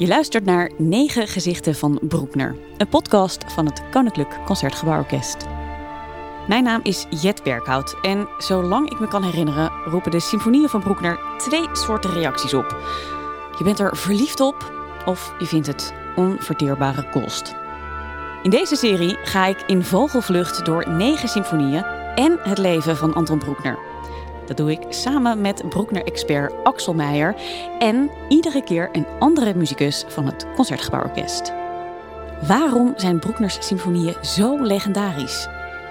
Je luistert naar 9 gezichten van Broekner, een podcast van het Koninklijk Concertgebouworkest. Mijn naam is Jet Berkhout en zolang ik me kan herinneren roepen de symfonieën van Broekner twee soorten reacties op. Je bent er verliefd op of je vindt het onverteerbare kost. In deze serie ga ik in vogelvlucht door negen symfonieën en het leven van Anton Broekner. Dat doe ik samen met Broekner-expert Axel Meijer en iedere keer een andere muzikus van het Concertgebouworkest. Waarom zijn Broekners symfonieën zo legendarisch?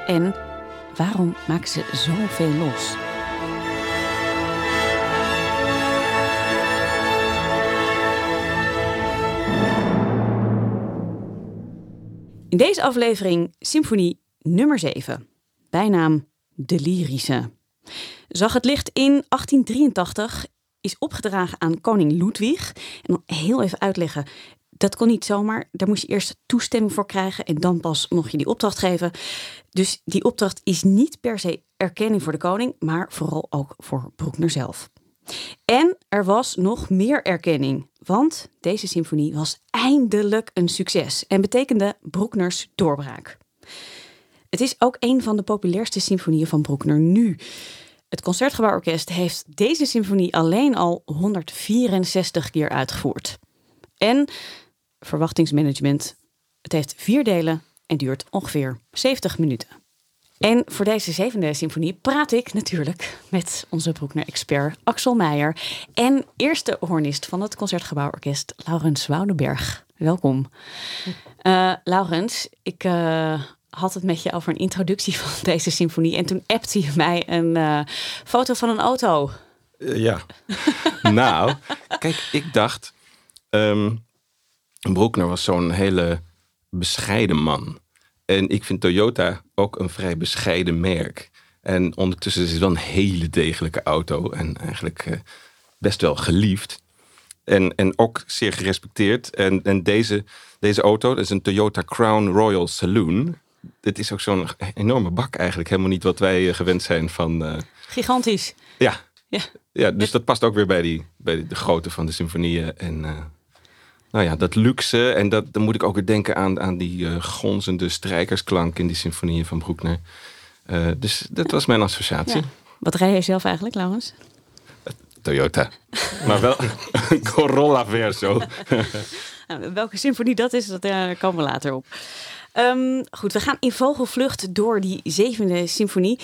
En waarom maken ze zoveel los? In deze aflevering symfonie nummer 7, bijnaam De Lyrische. Zag het licht in 1883, is opgedragen aan koning Ludwig. En heel even uitleggen, dat kon niet zomaar. Daar moest je eerst toestemming voor krijgen en dan pas mocht je die opdracht geven. Dus die opdracht is niet per se erkenning voor de koning, maar vooral ook voor Broekner zelf. En er was nog meer erkenning, want deze symfonie was eindelijk een succes en betekende Broekners doorbraak. Het is ook een van de populairste symfonieën van Broekner nu. Het Concertgebouworkest heeft deze symfonie alleen al 164 keer uitgevoerd. En verwachtingsmanagement. Het heeft vier delen en duurt ongeveer 70 minuten. En voor deze zevende symfonie praat ik natuurlijk met onze Broekner-expert Axel Meijer en eerste hornist van het Concertgebouworkest, Laurens Woudenberg. Welkom. Uh, Laurens, ik uh, had het met je over een introductie van deze symfonie en toen appte je mij een uh, foto van een auto. ja, nou, kijk, ik dacht, um, Broekner was zo'n hele bescheiden man. En ik vind Toyota ook een vrij bescheiden merk. En ondertussen is het wel een hele degelijke auto. En eigenlijk uh, best wel geliefd. En, en ook zeer gerespecteerd. En, en deze, deze auto, dat is een Toyota Crown Royal Saloon. Dit is ook zo'n enorme bak eigenlijk. Helemaal niet wat wij gewend zijn van... Uh... Gigantisch. Ja. ja. Ja, dus dat past ook weer bij, die, bij de grootte van de symfonieën. En uh, nou ja, dat luxe. En dat, dan moet ik ook weer denken aan, aan die uh, gonzende strijkersklank in die symfonieën van Broekner. Uh, dus dat was mijn associatie. Ja. Wat rij jij zelf eigenlijk, Laurens? Toyota. maar wel een Corolla Verso. nou, welke symfonie dat is, dat uh, komen we later op. Um, goed, we gaan in vogelvlucht door die zevende symfonie.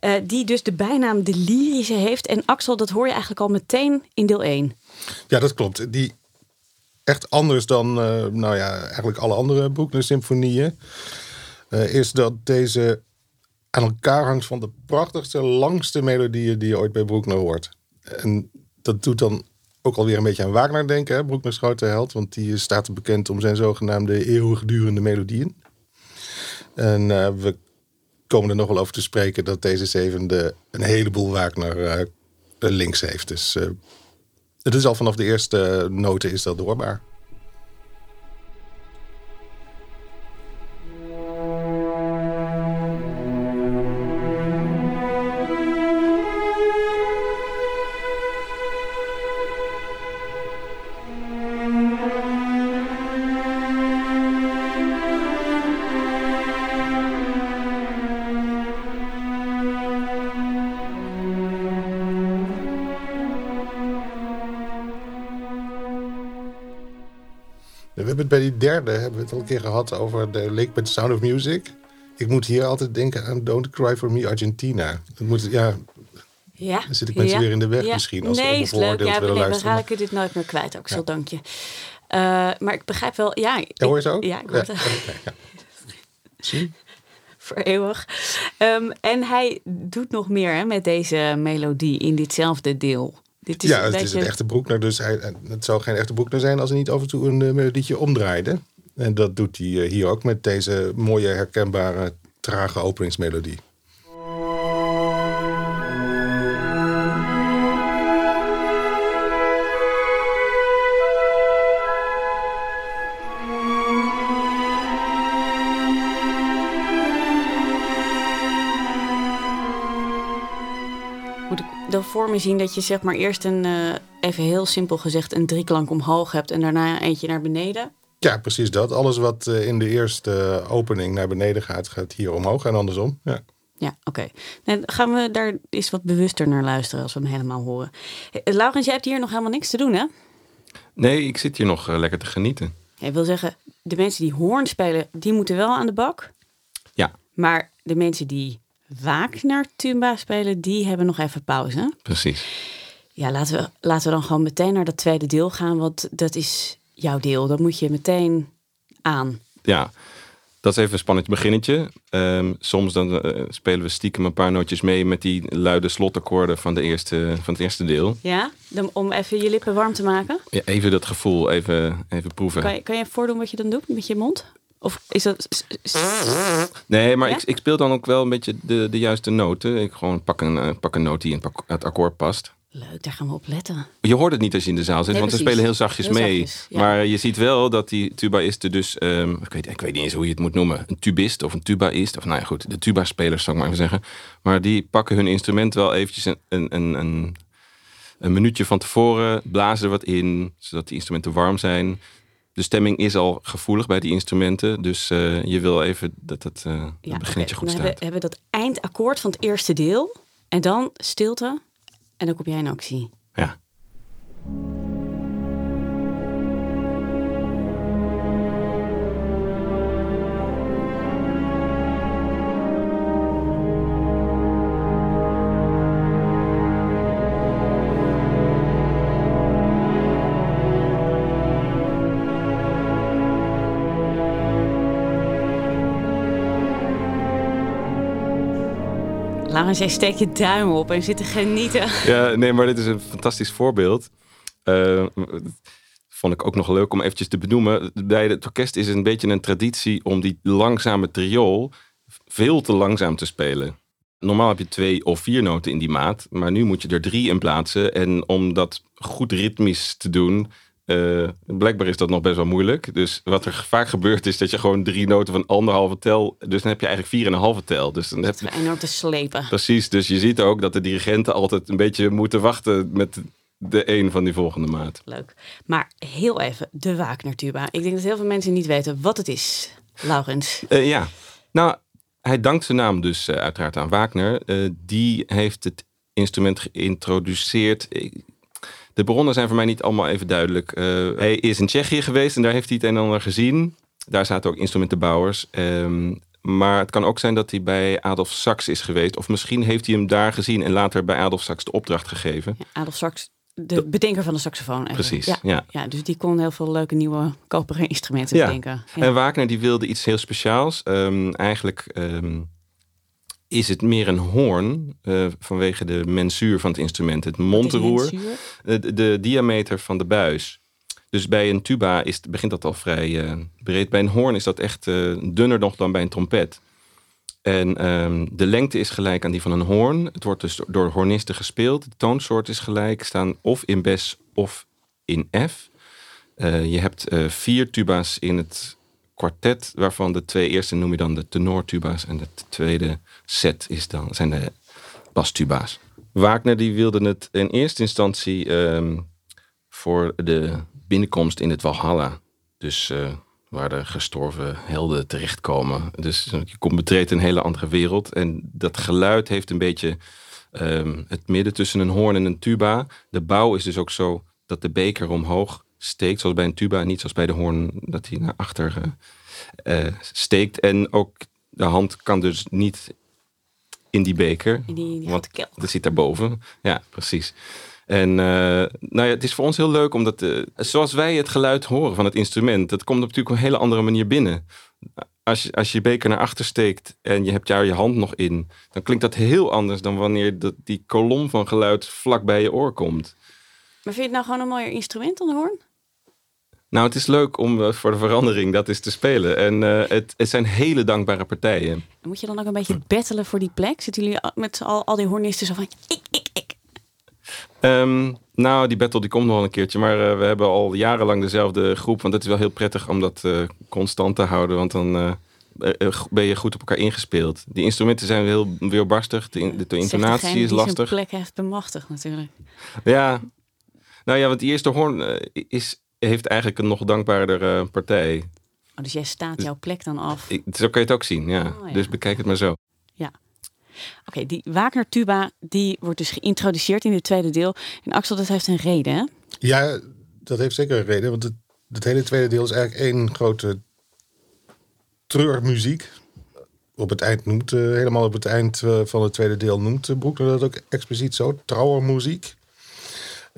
Uh, die dus de bijnaam de lyrische heeft. En Axel, dat hoor je eigenlijk al meteen in deel 1. Ja, dat klopt. Die echt anders dan uh, nou ja, eigenlijk alle andere Broekner-symfonieën. Uh, is dat deze aan elkaar hangt van de prachtigste, langste melodieën die je ooit bij Broekner hoort. En dat doet dan ook alweer een beetje aan Wagner denken, hè? Grote held. Want die staat bekend om zijn zogenaamde eeuwigdurende melodieën. En uh, we komen er nog wel over te spreken dat deze zevende een heleboel Wagner links heeft. Dus het is al vanaf de eerste noten is dat doorbaar. Het al een keer gehad over de Lake met Sound of Music. Ik moet hier altijd denken aan Don't Cry for Me Argentina. Dat moet, ja, ja. Dan zit ik mensen ja. weer in de weg ja. misschien. Als nee, is leuk. Ja, nee, dan raak ik dit nooit meer kwijt. Ook zo, dank je. Uh, maar ik begrijp wel, ja. Ik, hoor je zo? Ja, ik hoor het. Zie Voor eeuwig. Um, en hij doet nog meer hè, met deze melodie in ditzelfde deel. Dit is ja, het beetje... is een echte Broekner. Dus hij, het zou geen echte Broekner zijn als hij niet af en toe een uh, melodietje omdraaide. En dat doet hij uh, hier ook met deze mooie, herkenbare, trage openingsmelodie. Dan voor me zien dat je zeg maar eerst een, eh, even heel simpel gezegd, een drieklank omhoog hebt en daarna eentje naar beneden? Ja, precies dat. Alles wat eh, in de eerste opening naar beneden gaat, gaat hier omhoog en andersom. Ja. Ja, oké. Dan gaan we daar eens wat bewuster naar luisteren als we hem helemaal horen. Eh, Laurens, jij hebt hier nog helemaal niks te doen, hè? Nee, ik zit hier nog eh, lekker te genieten. Ik wil zeggen, de mensen die hoorn spelen, die moeten wel aan de bak. Ja, Maar de mensen die Wagner tuba spelen, die hebben nog even pauze. precies. Ja, laten we, laten we dan gewoon meteen naar dat tweede deel gaan, want dat is jouw deel. Dat moet je meteen aan. Ja, dat is even een spannend beginnetje. Ehm, soms dan eh, spelen we stiekem een paar nootjes mee met die luide slotakkoorden van, de eerste, van het eerste deel. Ja, dan, om even je lippen warm te maken. Ja, even dat gevoel, even, even proeven. Kan je, kan je voordoen wat je dan doet met je mond? Of is dat... Nee, maar Ja? ik, ik speel dan ook wel een beetje de, de juiste noten. Ik gewoon pak een, eh, pak een noot die in het akkoord past. Leuk, daar gaan we op letten. Je hoort het niet als je in de zaal zit, Nee, want we precies. spelen heel zachtjes Heel mee. zachtjes, ja. Maar je ziet wel dat die tubaïsten dus, ehm, ik, weet, ik weet niet eens hoe je het moet noemen, een tubist of een tubaïst, of nou ja goed, de tuba-spelers zou ik maar even zeggen. Maar die pakken hun instrument wel eventjes een, een, een, een, minuutje van tevoren, blazen er wat in, zodat die instrumenten warm zijn. De stemming is al gevoelig bij die instrumenten, dus eh, je wil even dat het, eh Ja, het beginnetje oké. goed staat. hebben, hebben we dat eindakkoord van het eerste deel. En dan stilte. En dan kom jij in actie. Ja. Laurens, jij steekt je duim op en zit te genieten. Ja, nee, maar dit is een fantastisch voorbeeld. Eh, vond ik ook nog leuk om eventjes te benoemen. Bij het orkest is een beetje een traditie om die langzame triool veel te langzaam te spelen. Normaal heb je twee of vier noten in die maat, maar nu moet je er drie in plaatsen. En om dat goed ritmisch te doen, eh, blijkbaar is dat nog best wel moeilijk. Dus wat er vaak gebeurt is dat je gewoon drie noten van anderhalve tel, dus dan heb je eigenlijk vier en een halve tel. Dus dan heb je, Enorm te slepen. Precies, dus je ziet ook dat de dirigenten altijd een beetje moeten wachten met de een van die volgende maat. Leuk. Maar heel even, de Wagner tuba. Ik denk dat heel veel mensen niet weten wat het is. Laurens. Eh, ja, nou, hij dankt zijn naam dus eh, uiteraard aan Wagner. Die heeft het instrument geïntroduceerd. De bronnen zijn voor mij niet allemaal even duidelijk. Eh, hij is in Tsjechië geweest en daar heeft hij het een en ander gezien. Daar zaten ook instrumentenbouwers. Ehm, maar het kan ook zijn dat hij bij Adolf Sax is geweest. Of misschien heeft hij hem daar gezien en later bij Adolf Sax de opdracht gegeven. Ja, Adolf Sax, de bedenker van de saxofoon. even. Precies, Ja. ja. ja, dus die kon heel veel leuke nieuwe koperen instrumenten Ja. bedenken. Ja. En Wagner die wilde iets heel speciaals. Ehm, eigenlijk ehm, is het meer een hoorn eh, vanwege de mensuur van het instrument. Het mondroer, eh, de, de diameter van de buis. Dus bij een tuba is, begint dat al vrij eh, breed. Bij een hoorn is dat echt dunner nog dan bij een trompet. En ehm, de lengte is gelijk aan die van een hoorn. Het wordt dus door- hornisten gespeeld. De toonsoort is gelijk, staan of in bes of in F. Je hebt vier tuba's in het kwartet, waarvan de twee eerste noem je dan de tenortuba's en de tweede set is dan, zijn de bastuba's. Wagner die wilde het in eerste instantie ehm, voor de binnenkomst in het Walhalla. Dus eh, waar de gestorven helden terechtkomen. Dus je komt betreedt een hele andere wereld. En dat geluid heeft een beetje ehm, het midden tussen een hoorn en een tuba. De bouw is dus ook zo dat de beker omhoog steekt, zoals bij een tuba. Niet zoals bij de hoorn, dat hij naar achter eh, eh, steekt. En ook de hand kan dus niet in die beker. In die, die Want dat zit daarboven. Ja, precies. En eh, nou ja, het is voor ons heel leuk omdat, zoals wij het geluid horen van het instrument, dat komt natuurlijk op een hele andere manier binnen. Als je, als je je beker naar achter steekt en je hebt daar je hand nog in, dan klinkt dat heel anders dan wanneer dat, die kolom van geluid vlak bij je oor komt. Maar vind je het nou gewoon een mooier instrument dan de hoorn? Nou, het is leuk om eh, voor de verandering dat eens te spelen. En eh, het, het zijn hele dankbare partijen. En Moet je dan ook een beetje battelen voor die plek? Zitten jullie met al, al die hornisten zo van... Ik, ik, ik. Ehm, nou, die battle die komt nog wel een keertje. Maar eh, we hebben al jarenlang dezelfde groep. Want het is wel heel prettig om dat constant te houden. Want dan ben je goed op elkaar ingespeeld. Die instrumenten zijn heel weerbarstig. De, de, de intonatie is Die lastig. zijn plek heeft bemachtigd natuurlijk. Ja. Nou ja, want die eerste hoorn is, heeft eigenlijk een nog dankbaarder eh, partij. Oh, dus jij staat jouw plek dan af. Ik, zo kan je het ook zien, ja. Oh, ja. Dus bekijk het maar zo. Oké, die Wagner tuba die wordt dus geïntroduceerd in het tweede deel. En Axel, dat heeft een reden, hè? Ja, dat heeft zeker een reden. Want het, het hele tweede deel is eigenlijk één grote treurmuziek. Op het eind noemt, eh, helemaal op het eind eh, van het tweede deel noemt uh, Broekner dat ook expliciet zo. Trouwermuziek.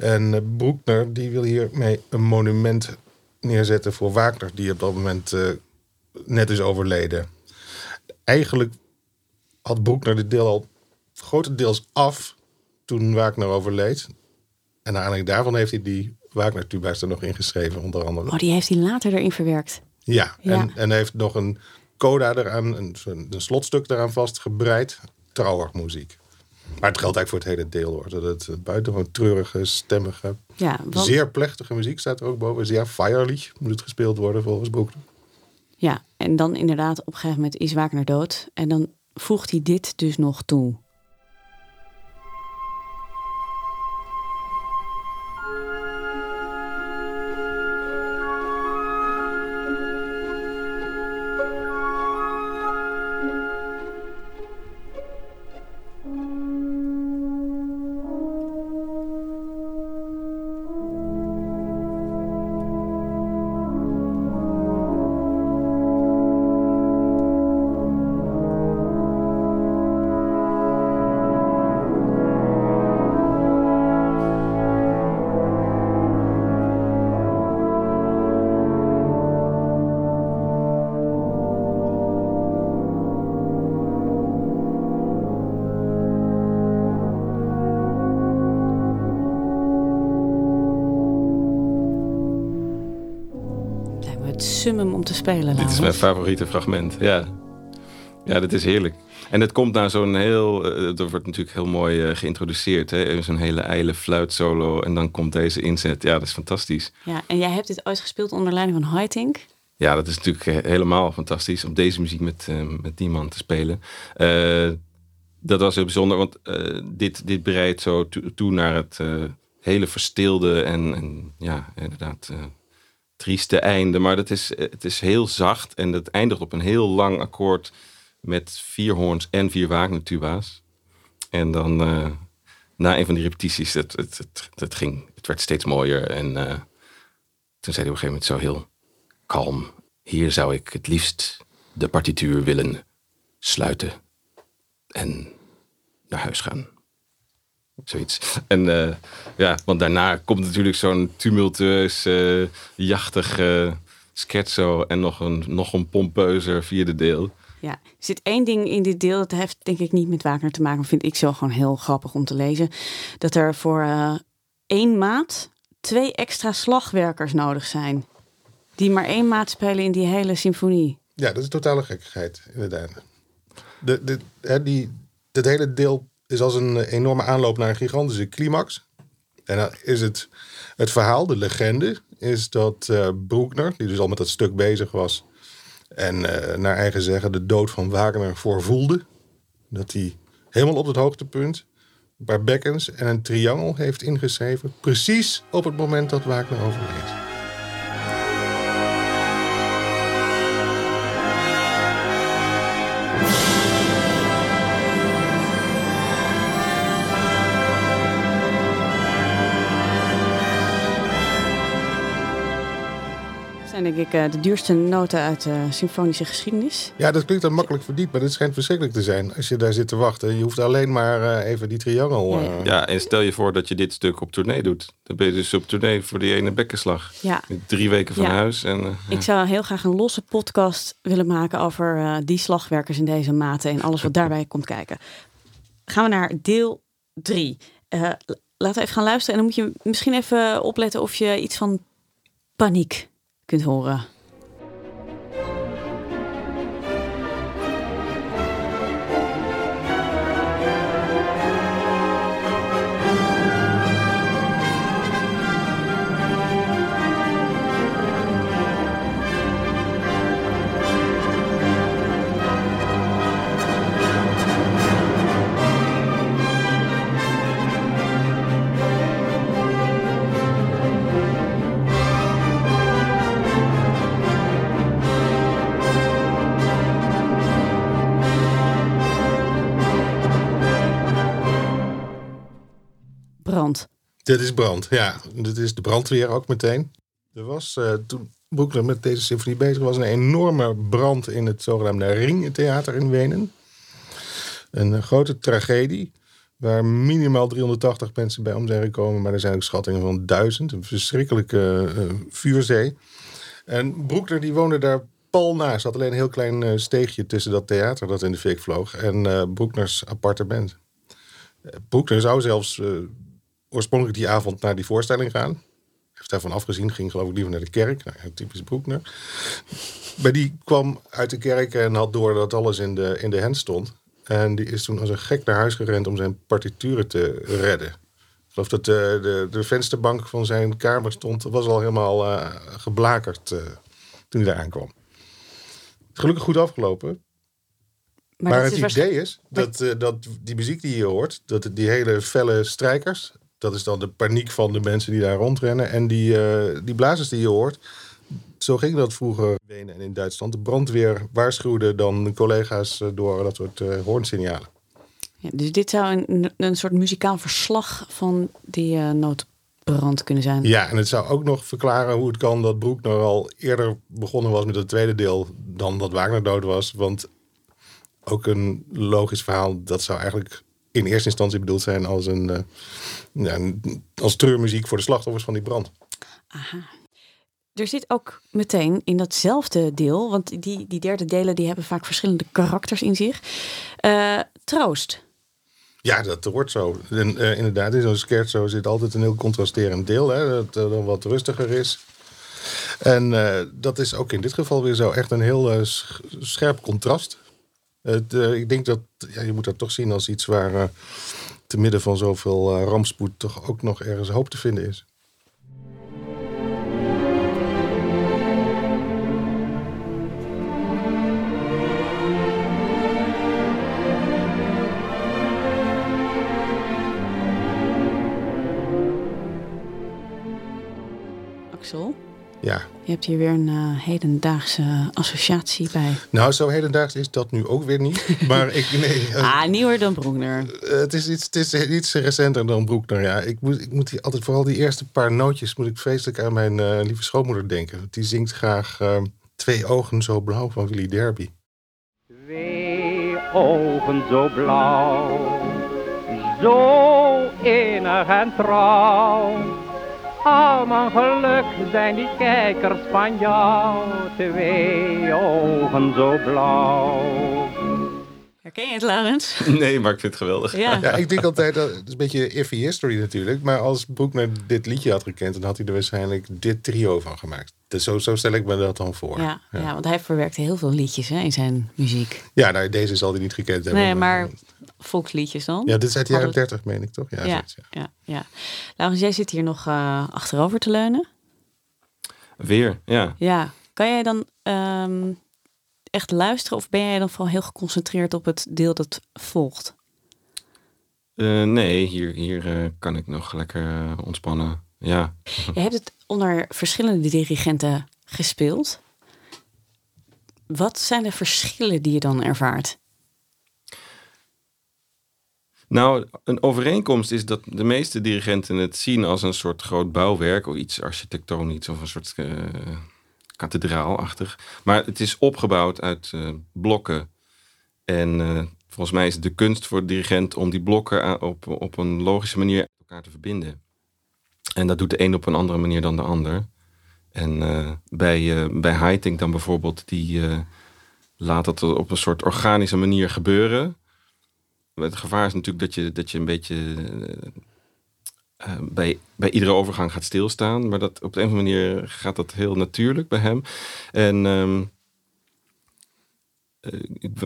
En eh, Broekner die wil hiermee een monument neerzetten voor Wagner. Die op dat moment eh, net is overleden. Eigenlijk had Broekner dit deel al grotendeels af toen Wagner overleed. En naar aanleiding daarvan heeft hij die Wagner-tuba's er nog ingeschreven, onder andere. Oh, die heeft hij later erin verwerkt. Ja, Ja. En, en heeft nog een coda eraan, een, een slotstuk eraan vastgebreid. Trouwermuziek. Maar het geldt eigenlijk voor het hele deel hoor. Dat het buitengewoon treurige, stemmige, Ja, want, zeer plechtige muziek staat er ook boven. Zeer feierlich moet het gespeeld worden volgens Broekner. ja, en dan inderdaad op een gegeven moment is Wagner dood. En dan voegt hij dit dus nog toe. Summum om te spelen. Dit is mijn favoriete fragment, ja. Ja, dat is heerlijk. En het komt na zo'n heel... eh, er wordt natuurlijk heel mooi eh, geïntroduceerd. Hè? Zo'n hele ijle fluitsolo. En dan komt deze inzet. Ja, dat is fantastisch. Ja, en jij hebt dit ooit gespeeld onder leiding van Haitink. Ja, dat is natuurlijk eh, helemaal fantastisch om deze muziek met, met die man te spelen. Dat was heel bijzonder, want dit, dit bereidt zo to- toe naar het hele verstilde en, en ja, inderdaad trieste einde. Maar dat is, eh, het is heel zacht en het eindigt op een heel lang akkoord met vier hoorns en vier Wagner-tuba's. En dan eh, na een van die repetities, het, het, het, het, ging, het werd steeds mooier. En eh, toen zei hij op een gegeven moment zo heel kalm. Hier zou ik het liefst de partituur willen sluiten en naar huis gaan. Zoiets. En eh, ja, want daarna komt natuurlijk zo'n tumultueus, eh, jachtig eh, scherzo en nog een, nog een pompeuzer vierde deel. Ja, er zit één ding in dit deel, dat heeft denk ik niet met Wagner te maken, maar vind ik zo gewoon heel grappig om te lezen. Dat er voor één maat twee extra slagwerkers nodig zijn. Die maar één maat spelen in die hele symfonie. Ja, dat is totale gekkigheid, inderdaad. De, de, hè, die, dit hele deel is als een enorme aanloop naar een gigantische climax. En dan is het, het verhaal, de legende, is dat eh Broekner, die dus al met dat stuk bezig was... en eh, naar eigen zeggen de dood van Wagner voorvoelde... dat hij helemaal op het hoogtepunt paar bekkens en een triangel heeft ingeschreven... precies op het moment dat Wagner overleed. Zijn denk ik eh, de duurste noten uit de symfonische geschiedenis. Ja, dat klinkt dan makkelijk verdiend, maar dit schijnt verschrikkelijk te zijn. Als je daar zit te wachten. Je hoeft alleen maar eh, even die triangel... Ja, ja. eh, Ja, en stel je voor dat je dit stuk op tournee doet. Dan ben je dus op tournee voor die ene bekkenslag. Ja, Drie weken van Ja. huis. En, eh, ik zou heel graag een losse podcast willen maken over eh, die slagwerkers in deze maten en alles wat daarbij komt kijken. Gaan we naar deel 3. laten we even gaan luisteren en dan moet je misschien even opletten of je iets van paniek kunne høre Dit is brand, ja. Dit is de brandweer ook meteen. Er was uh, toen Broekner met deze symfonie bezig was een enorme brand in het zogenaamde Ringtheater in Wenen. Een grote tragedie waar minimaal 380 mensen bij om zijn gekomen, maar er zijn ook schattingen van duizend. Een verschrikkelijke uh, vuurzee. En Broekner die woonde daar pal naast. had alleen een heel klein steegje tussen dat theater dat in de fik vloog en uh, Broekners appartement. Broekner zou zelfs oorspronkelijk die avond naar die voorstelling gaan. Heeft daarvan afgezien, ging geloof ik liever naar de kerk. Nou, typisch Broekner. Maar die kwam uit de kerk en had door dat alles in de, in de hand stond. En die is toen als een gek naar huis gerend om zijn partituren te redden. Ik geloof dat de, de, de vensterbank van zijn kamer stond, was al helemaal uh, geblakerd uh, toen hij daar aankwam. Gelukkig goed afgelopen. Maar, maar het idee is dat, uh, dat die muziek die je hoort, dat die hele felle strijkers, dat is dan de paniek van de mensen die daar rondrennen. En die, die blazers die je hoort, zo ging dat vroeger in Wenen en in Duitsland. De brandweer waarschuwde dan collega's door dat soort uh, hoornsignalen. Ja, dus dit zou een, een soort muzikaal verslag van die uh, noodbrand kunnen zijn. Ja, en het zou ook nog verklaren hoe het kan dat Broekner al eerder begonnen was met het tweede deel dan dat Wagner dood was. Want ook een logisch verhaal, dat zou eigenlijk in eerste instantie bedoeld zijn als een, uh, ja, als treurmuziek voor de slachtoffers van die brand. Aha er zit ook meteen in datzelfde deel, want die, die derde delen die hebben vaak verschillende karakters in zich. Uh, troost. Ja, dat wordt zo. En, uh, inderdaad, in zo'n scherzo zit altijd een heel contrasterend deel, hè, dat uh, dan wat rustiger is. En dat is ook in dit geval weer zo echt een heel scherp contrast. ik denk dat ja, je moet dat toch zien als iets waar te midden van zoveel rampspoed toch ook nog ergens hoop te vinden is. Ja. Je hebt hier weer een uh, hedendaagse associatie bij. Nou, zo hedendaags is dat nu ook weer niet. Maar ik, nee. Uh, ah, nieuwer dan Broekner. Uh, het, is iets, het is iets recenter dan Broekner, ja. Ik moet, ik moet die, altijd, vooral die eerste paar nootjes, moet ik feestelijk aan mijn lieve schoonmoeder denken. Die zingt graag Twee ogen zo blauw van Willy Derby. Twee ogen zo blauw, zo innig en trouw al mijn geluk zijn die kijkers van jou, twee ogen zo blauw. Herken je het, Laurens? Nee, maar ik vind het geweldig. Ja, ja ik denk altijd, dat het is een beetje iffy history natuurlijk. Maar als Broekner dit liedje had gekend, dan had hij er waarschijnlijk dit trio van gemaakt. Dus zo, zo stel ik me dat dan voor. Ja, ja. want hij verwerkte heel veel liedjes hè, in zijn muziek. Ja, nou, deze zal hij niet gekend hebben. Nee, maar volksliedjes dan? Ja, dit is uit de jaren 30, meen ik toch? Ja, ja, ja. ja, Laurens, jij zit hier nog uh, achterover te leunen. Weer, ja. Ja, kan jij dan um, echt luisteren of ben jij dan vooral heel geconcentreerd op het deel dat volgt? Uh, nee, hier, hier uh, kan ik nog lekker ontspannen. Ja. Je hebt het onder verschillende dirigenten gespeeld. Wat zijn de verschillen die je dan ervaart? Nou, een overeenkomst is dat de meeste dirigenten het zien als een soort groot bouwwerk of iets architectonisch of een soort kathedraalachtig. Maar het is opgebouwd uit uh, blokken. En uh, volgens mij is het de kunst voor de dirigent om die blokken op, op een logische manier elkaar te verbinden. En dat doet de een op een andere manier dan de ander. En bij, bij Haitink dan bijvoorbeeld, die laat dat op een soort organische manier gebeuren. Het gevaar is natuurlijk dat je, dat je een beetje uh, bij, bij iedere overgang gaat stilstaan. Maar dat, op de een of andere manier gaat dat heel natuurlijk bij hem. En um, uh,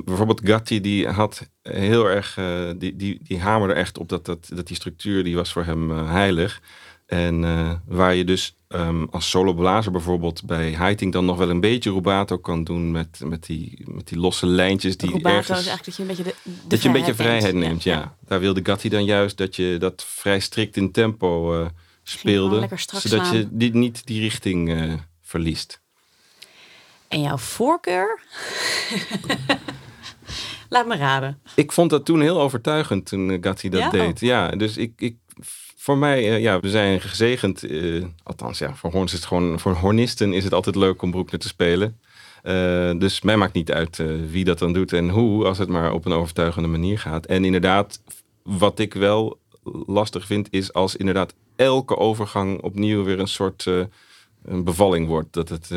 bijvoorbeeld Gatti, die had heel erg, uh, die, die, die hamerde echt op dat, dat, dat die structuur, die was voor hem heilig. En waar je dus um, als soloblazer bijvoorbeeld bij Heiting dan nog wel een beetje rubato kan doen met, met, die, met die losse lijntjes. Die rubato ergens, is eigenlijk dat je een beetje de, de Dat je een beetje vrijheid neemt, ja. ja. Daar wilde Gatti dan juist dat je dat vrij strikt in tempo uh, speelde. Zodat je die, niet die richting uh, verliest. En jouw voorkeur? Laat me raden. Ik vond dat toen heel overtuigend toen Gatti dat deed. Ja, dus ik, ik voor mij, eh, ja, we zijn gezegend. eh, althans, ja, voor horns is het gewoon, voor hornisten is het altijd leuk om Broekner te spelen. Eh, dus mij maakt niet uit wie dat dan doet en hoe, als het maar op een overtuigende manier gaat. En inderdaad, wat ik wel lastig vind, is als inderdaad elke overgang opnieuw weer een soort een bevalling wordt. Dat het,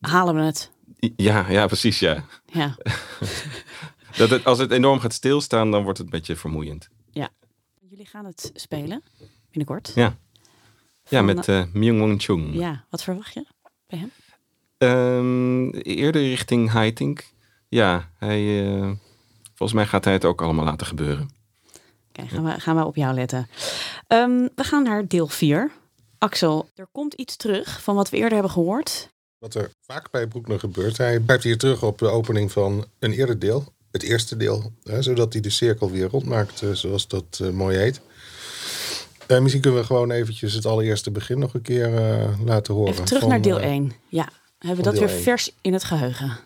Halen we het. ja, ja, precies, ja. Ja. Dat het, als het enorm gaat stilstaan, dan wordt het een beetje vermoeiend. Jullie gaan het spelen binnenkort. Ja. Ja, met eh Myung-Won Chung. Ja, wat verwacht je bij hem? Ehm, eerder richting Haitink. Ja, hij, eh, volgens mij gaat hij het ook allemaal laten gebeuren. Kijk, gaan we, gaan we op jou letten. Ehm, we gaan naar deel 4. Axel, er komt iets terug van wat we eerder hebben gehoord. Wat er vaak bij Broekner gebeurt, hij blijft hier terug op de opening van een eerder deel. Het eerste deel, hè, zodat hij de cirkel weer rondmaakt, eh, zoals dat eh, mooi heet. Eh, misschien kunnen we gewoon eventjes het allereerste begin nog een keer laten horen. Even terug van, naar deel eh, 1. Ja, hebben we dat weer vers in het geheugen.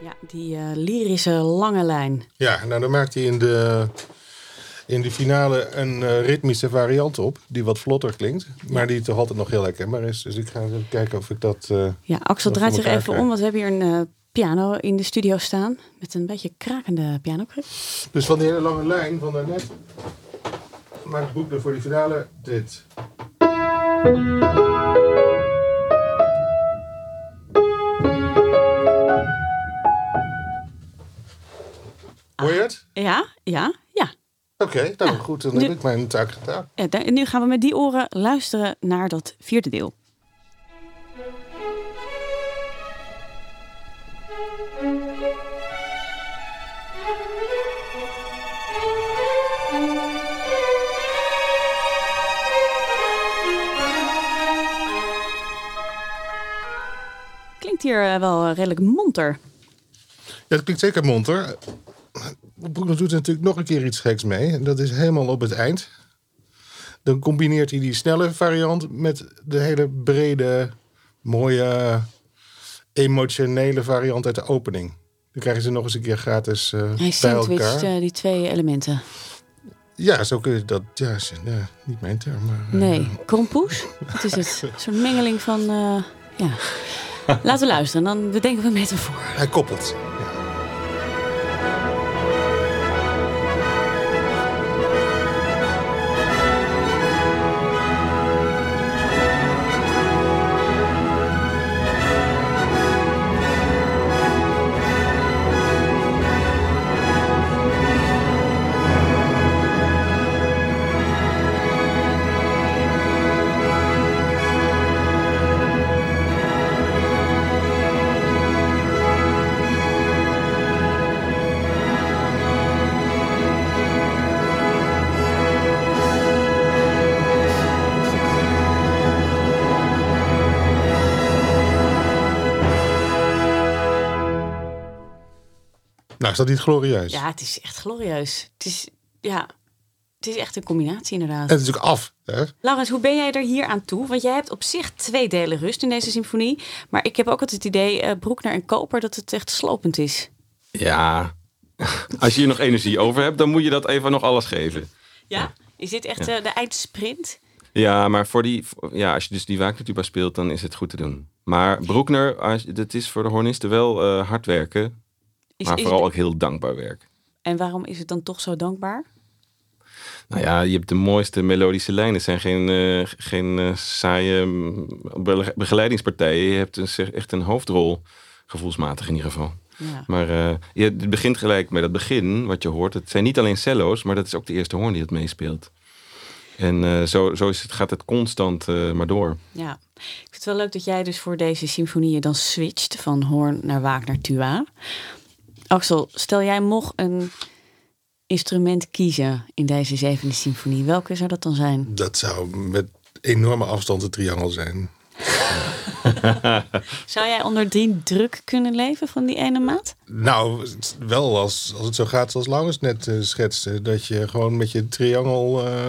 Ja, die lyrische lange lijn. Ja, nou dan maakt hij in de, in de finale een eh, ritmische variant op, die wat vlotter klinkt, maar die toch altijd nog heel herkenbaar is. Dus ik ga even kijken of ik dat... eh, Ja, Axel draait zich even om, want we hebben hier een eh, piano in de studio staan. Met een beetje krakende pianokruk. Dus van die hele lange lijn van daarnet maakt Broekner voor die finale dit. Hoor je het? Ja, ja, Oké, nou goed, dan Nu- heb ik mijn taak gedaan. En nu gaan we met die oren luisteren naar dat vierde deel. Klinkt hier eh, wel redelijk monter. Ja, dat klinkt zeker monter. Broekner doet er natuurlijk nog een keer iets geks mee. En dat is helemaal op het eind. Dan combineert hij die snelle variant met de hele brede, mooie, emotionele variant uit de opening. Dan krijgen ze nog eens een keer gratis eh, Hij bij sandwicht elkaar. eh, die twee elementen. Ja, zo kun je dat. Ja, niet mijn term, maar. eh, Nee, kompoes? Wat is het? Een soort mengeling van... eh, ja. Laten we luisteren, dan bedenken we met hem voor. Hij koppelt. Nou, is dat niet glorieus? Ja, het is echt glorieus. Het is, ja, het is echt een combinatie inderdaad. En het is ook af. Hè? Laurens, hoe ben jij er hier aan toe? Want jij hebt op zich twee delen rust in deze symfonie. Maar ik heb ook altijd het idee, eh Broekner en Koper, dat het echt slopend is. Ja, als je hier nog energie over hebt, dan moet je dat even nog alles geven. Ja? Is dit echt eh, de eindsprint? Ja, maar voor die, ja, als je dus die Wagner-tuba speelt, dan is het goed te doen. Maar Broekner, als, dat is voor de hornisten wel eh, hard werken. Is, Maar vooral ook heel dankbaar werk. En waarom is het dan toch zo dankbaar? Nou ja, je hebt de mooiste melodische lijnen. Het zijn geen, eh, geen eh, saaie mm, be- begeleidingspartijen. Je hebt dus echt een hoofdrol, gevoelsmatig in ieder geval. Ja. Maar eh, je, het begint gelijk met het begin, wat je hoort. Het zijn niet alleen cello's, maar dat is ook de eerste hoorn die het meespeelt. En zo, zo is het, gaat het constant maar door. Ja, ik vind het wel leuk dat jij dus voor deze symfonieën dan switcht van hoorn naar Wagner Tua. Axel, stel jij mocht een instrument kiezen in deze zevende symfonie. Welke zou dat dan zijn? Dat zou met enorme afstand een triangel zijn. Zou jij onder die druk kunnen leven van die ene maat? Nou, wel als, als het zo gaat zoals Laurens net eh, schetste. Dat je gewoon met je triangel eh,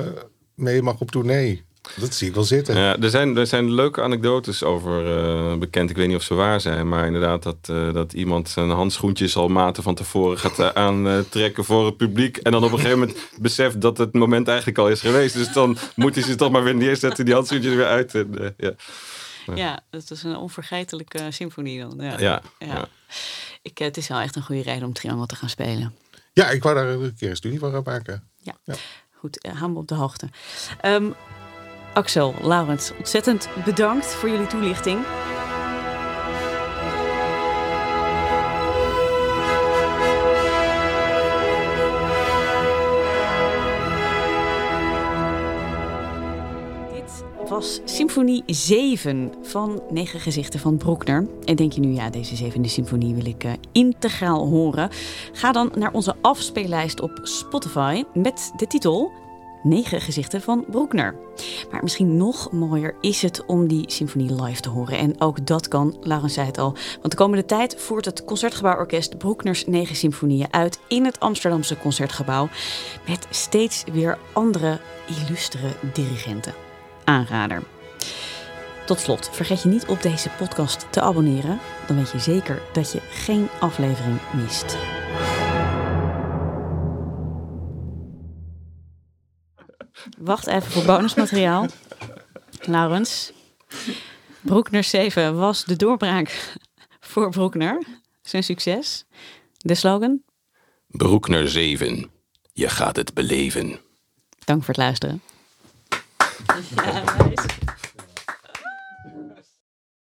mee mag op tournee. Dat zie ik wel zitten. Ja, er, zijn, er zijn leuke anekdotes over eh, bekend. Ik weet niet of ze waar zijn. Maar inderdaad dat, eh, dat iemand zijn handschoentjes al maten van tevoren gaat eh, aantrekken voor het publiek. En dan op een gegeven moment beseft dat het moment eigenlijk al is geweest. Dus dan moet hij ze toch maar weer neerzetten, die handschoentjes weer uit. En, eh, ja. Ja, dat is een onvergetelijke symfonie dan. Ja. Ja, Ja. ja. Ik, het is wel echt een goede reden om triangel te gaan spelen. Ja, ik wou daar een keer een studie van gaan maken. Goed, eh, hou me op de hoogte. Ehm, Axel, Laurens, ontzettend bedankt voor jullie toelichting. Was Symfonie 7 van Negen Gezichten van Broekner. En denk je nu, ja, deze zevende symfonie wil ik eh, integraal horen? Ga dan naar onze afspeellijst op Spotify met de titel Negen Gezichten van Broekner. Maar misschien nog mooier is het om die symfonie live te horen. En ook dat kan, Laurens zei het al. Want de komende tijd voert het Concertgebouworkest Broekners Negen Symfonieën uit in het Amsterdamse Concertgebouw. Met steeds weer andere illustere dirigenten. Aanrader. Tot slot, vergeet je niet op deze podcast te abonneren. Dan weet je zeker dat je geen aflevering mist. Wacht even voor bonusmateriaal. Laurens. Broekner 7 was de doorbraak voor Broekner. Zijn succes. De slogan. Broekner 7. Je gaat het beleven. Dank voor het luisteren. Ja, nice.